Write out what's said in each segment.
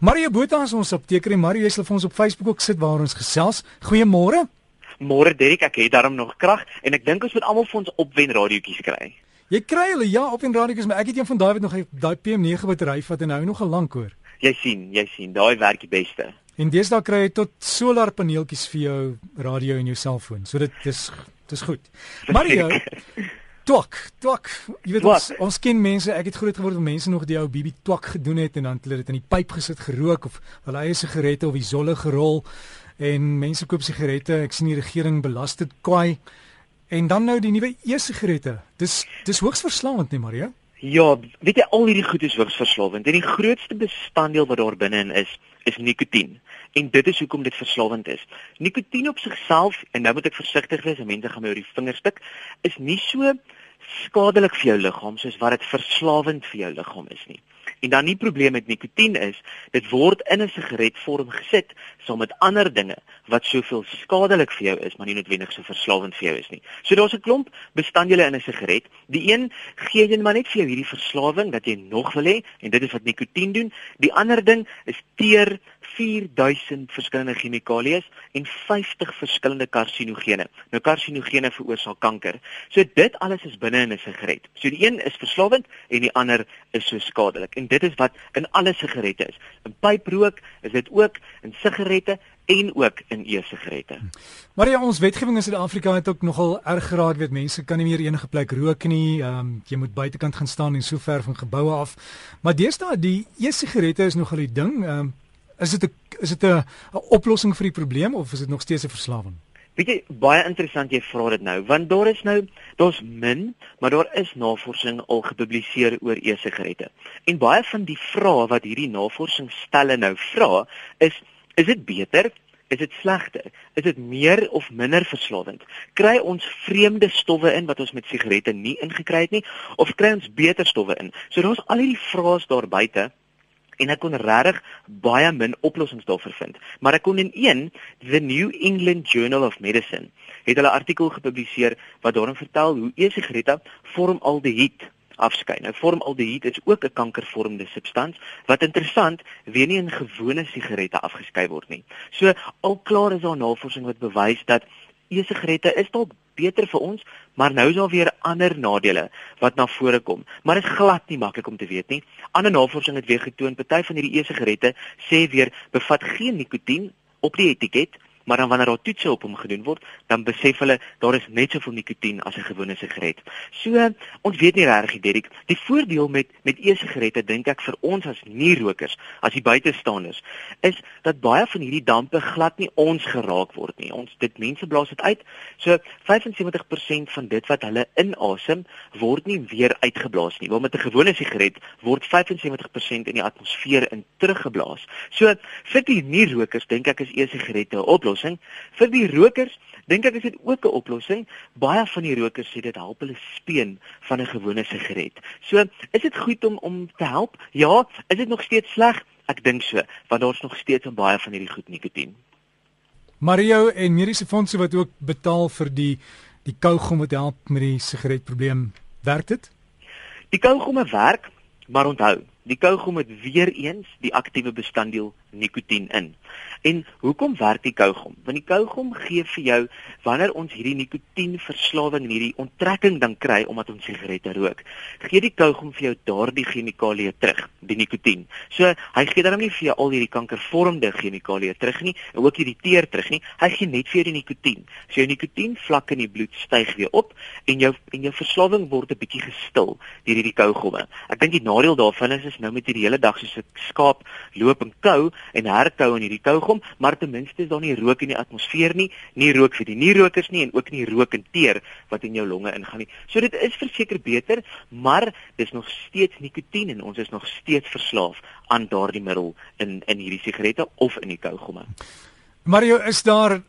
Mario Botha is ons apteker en Mario jy sal vir ons op Facebook ook sit waar ons gesels. Goeiemôre. Môre Derek, ek het daarom nog krag en ek dink ons moet almal vir ons opwen radiootjies kry. Jy kry hulle ja op en radiootjies, maar ek het een van daai wat nog daai PM9 battery vat en hou nog 'n lank hoor. Jy sien, jy sien, daai werk die beste. En deesdae kry jy tot solarpaneeltjies vir jou radio en jou selfoon. So dit is dis goed. Mario Twak, twak. Jy weet ons, ons ken mense, ek het groot geword met mense nog die ou BB twak gedoen het en dan hulle dit in die pyp gesit gerook of hulle eie sigarette of die zolle gerol en mense koop sigarette. Ek sien die regering belas dit kwai. En dan nou die nuwe e-sigarette. Dis dis hoogs verslawend, nee Maria. Ja, weet jy al hierdie goed is hoogs verslawend. En die grootste bestanddeel wat daar binne-in is, is nikotien. En dit is hoekom dit verslawend is. Nikotien op sigself, en nou moet ek versigtig wees, mense gaan my oor die vingers tik, is nie so skadelik vir jou liggaam soos wat dit verslawend vir jou liggaam is nie. En dan die probleem met nikotien is, dit word in 'n sigaretvorm gesit saam met ander dinge wat soveel skadelik vir jou is, maar nie noodwendig so verslawend vir jou is nie. So daar's 'n klomp bestanddele in 'n sigaret. Die een gee jy maar net vir jou hierdie verslawing dat jy nog wil hê en dit is wat nikotien doen. Die ander ding is teer 4000 verskillende chemikalieë en 50 verskillende karsinogene. Nou karsinogene veroorsaak kanker. So dit alles is binne in 'n sigaret. So die een is verslawend en die ander is so skadelik. En dit is wat in alle sigarette is. In pyprook is dit ook in sigarette en ook in e-sigarette. Maar ja, ons wetgewing in Suid-Afrika het ook nogal erg geraak weet mense kan nie meer enige plek rook nie. Ehm um, jy moet buitekant gaan staan en so ver van geboue af. Maar deesdae die e-sigarette is nogal die ding. Ehm um, Is dit 'n is dit 'n oplossing vir die probleem of is dit nog steeds 'n verslawing? Weet jy, baie interessant jy vra dit nou, want daar is nou daar's min, maar daar is navorsing al gepubliseer oor e-sigarette. En baie van die vrae wat hierdie navorsing stelle nou vra, is is dit beter? Is dit slegter? Is dit meer of minder verslawend? Kry ons vreemde stowwe in wat ons met sigarette nie ingekry het nie of kry ons beter stowwe in? So daar's al hierdie vrae daar buite en ek kon regtig baie min oplossings daarvoor vind. Maar ek kon in een The New England Journal of Medicine het hulle artikel gepubliseer wat daarin vertel hoe e-sigarette vormaldehied afskei. Nou vormaldehied is ook 'n kankervormende substans wat interessant weer nie in gewone sigarette afgeskei word nie. So al klaar is daar navorsing wat bewys dat e-sigarette is dalk beter vir ons, maar nou is daar weer ander nadele wat na vore kom. Maar dit is glad nie maklik om te weet nie. Ander navorsing het weer getoon party van hierdie e-sigarette sê weer bevat geen nikotien op die etiket maar dan wanneer daar toetse op hom gedoen word, dan besef hulle daar is net soveel nikotien as 'n gewone sigaret. So ons weet nie regtig Derek, die voordeel met met e-sigarette dink ek vir ons as nie-rokers, as die buitestanders, is dat baie van hierdie dampe glad nie ons geraak word nie. Ons dit mense blaas dit uit. So 75% van dit wat hulle inasem word nie weer uitgeblaas nie. Want met 'n gewone sigaret word 75% in die atmosfeer in teruggeblaas. So vir die nie-rokers dink ek is e-sigarette 'n oplossing oplossing. Vir die rokers dink ek is dit ook 'n oplossing. Baie van die rokers sê dit help hulle speen van 'n gewone sigaret. So, is dit goed om om te help? Ja, is dit nog steeds sleg? Ek dink so, want daar's nog steeds baie van hierdie goed nikotien. Mario en mediese fondse wat ook betaal vir die die kougom wat help met die sigaretprobleem, werk dit? Die kougomme werk, maar onthou, die kougom het weer eens die aktiewe bestanddeel nikotien in. En hoekom werk die kougom? Want die kougom gee vir jou wanneer ons hierdie nikotienverslawing en hierdie onttrekking dan kry omdat ons sigarette rook, gee die kougom vir jou daardie chemikalieë terug, die nikotien. So hy gee dan nie vir jou al hierdie kankervormende chemikalieë terug nie en ook hierdie teer terug nie. Hy gee net vir jou die nikotien. So jou nikotienvlakke in die bloed styg weer op en jou en jou verslawing word 'n bietjie gestil deur hierdie kougomme. Ek dink die nadeel daarvan is is nou met hierdie hele dag soos 'n skaap loop en kou en herkou in hierdie kougom, maar ten minste is daar nie rook in die atmosfeer nie, nie rook vir die nie-rokers nie en ook nie rook en teer wat in jou longe ingaan nie. So dit is verseker beter, maar dis nog steeds nikotien en ons is nog steeds verslaaf aan daardie middel in in hierdie sigarette of in die kougomme. Mario, is daar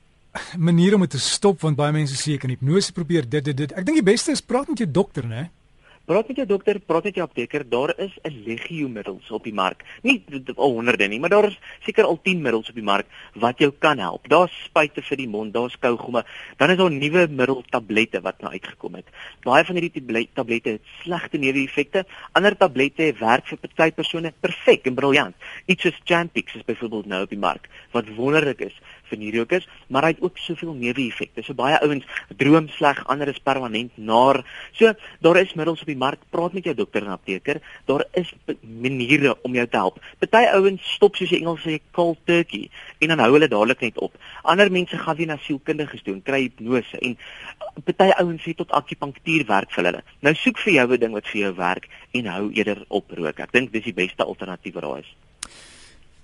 maniere om dit te stop want baie mense sê ek kan hipnose probeer dit dit dit. Ek dink die beste is praat met jou dokter, né? Praat met jou dokter, praat met jou apteker, daar is 'n legio middels op die mark. Nie al honderde nie, maar daar is seker al 10 middels op die mark wat jou kan help. Daar's spuite vir die mond, daar's kougomme, dan is daar nuwe middeltablette wat nou uitgekom het. Baie van hierdie tablette het slegte neeweffekte. Ander tablette werk vir party persone perfek en briljant. Iets soos Champix is byvoorbeeld nou op die mark wat wonderlik is vir nierokers, maar hy het ook soveel neeweffekte. So baie ouens droom sleg, ander is permanent naar. So daar is middels op die mark. Praat met jou dokter en apteker. Daar is maniere om jou te help. Party ouens stop soos die Engels sê cold turkey en dan hou hulle dadelik net op. Ander mense gaan weer na sielkundiges toe en kry hipnose en party ouens sê tot akupunktuur werk vir hulle. Nou soek vir jou 'n ding wat vir jou werk en hou eerder op rook. Ek dink dis die beste alternatief wat daar is.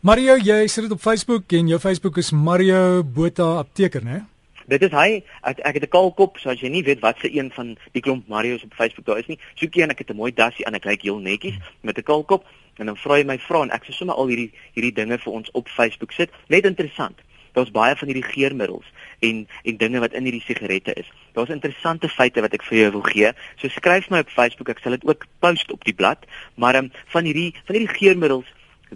Mario, jy sit dit op Facebook en jou Facebook is Mario Botha apteker, né? Dit is hy. Ek ek het 'n kaalkop, so as jy nie weet wat se een van die klomp Mario's op Facebook daar is nie, soek jy en ek het 'n mooi dassie en ek lyk heel netjies met 'n kaalkop en dan vra jy my vra en ek sê sommer al hierdie hierdie dinge vir ons op Facebook sit. Net interessant. Daar's baie van hierdie geurmiddels en en dinge wat in hierdie sigarette is. Daar's interessante feite wat ek vir jou wil gee. So skryf my op Facebook, ek sal dit ook post op die blad, maar um, van hierdie van hierdie geurmiddels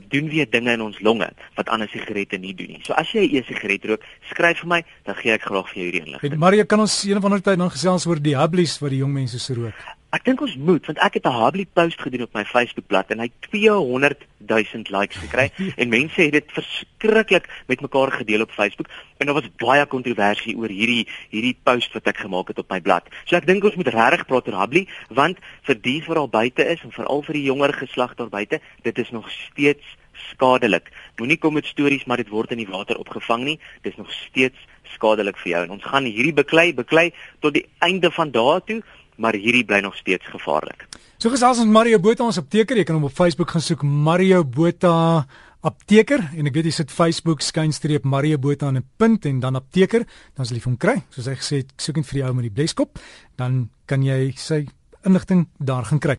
doen weer dinge in ons longe wat ander sigarette nie doen nie. So as jy 'n e-sigaret rook, skryf vir my, dan gee ek graag vir jou hierdie inligting. Hey, Maria, kan ons een of ander tyd dan gesels oor die hubblies wat die jong mense se rook? Ek dink ons moet want ek het 'n hubbly post gedoen op my Facebookblad en hy het 200 000 likes gekry en mense het dit verskriklik met mekaar gedeel op Facebook en daar was baie kontroversie oor hierdie hierdie post wat ek gemaak het op my blad. So ek dink ons moet regtig praat oor hubbly want vir die wat al buite is en veral vir die jonger geslag daar buite, dit is nog steeds skadelik. Moenie kom met stories maar dit word in die water opgevang nie. Dit is nog steeds skadelik vir jou en ons gaan hierdie beklei beklei tot die einde van daardie toe maar hierdie bly nog steeds gevaarlik. So gesels ons Mario Botha ons apteker, jy kan hom op Facebook gaan soek Mario Botha apteker en ek weet jy sit Facebook skynstreep Mario Botha in 'n punt en dan apteker, dan sal jy hom kry. Soos hy gesê het, soek net vir die ou met die bleskop, dan kan jy sy inligting daar gaan kry.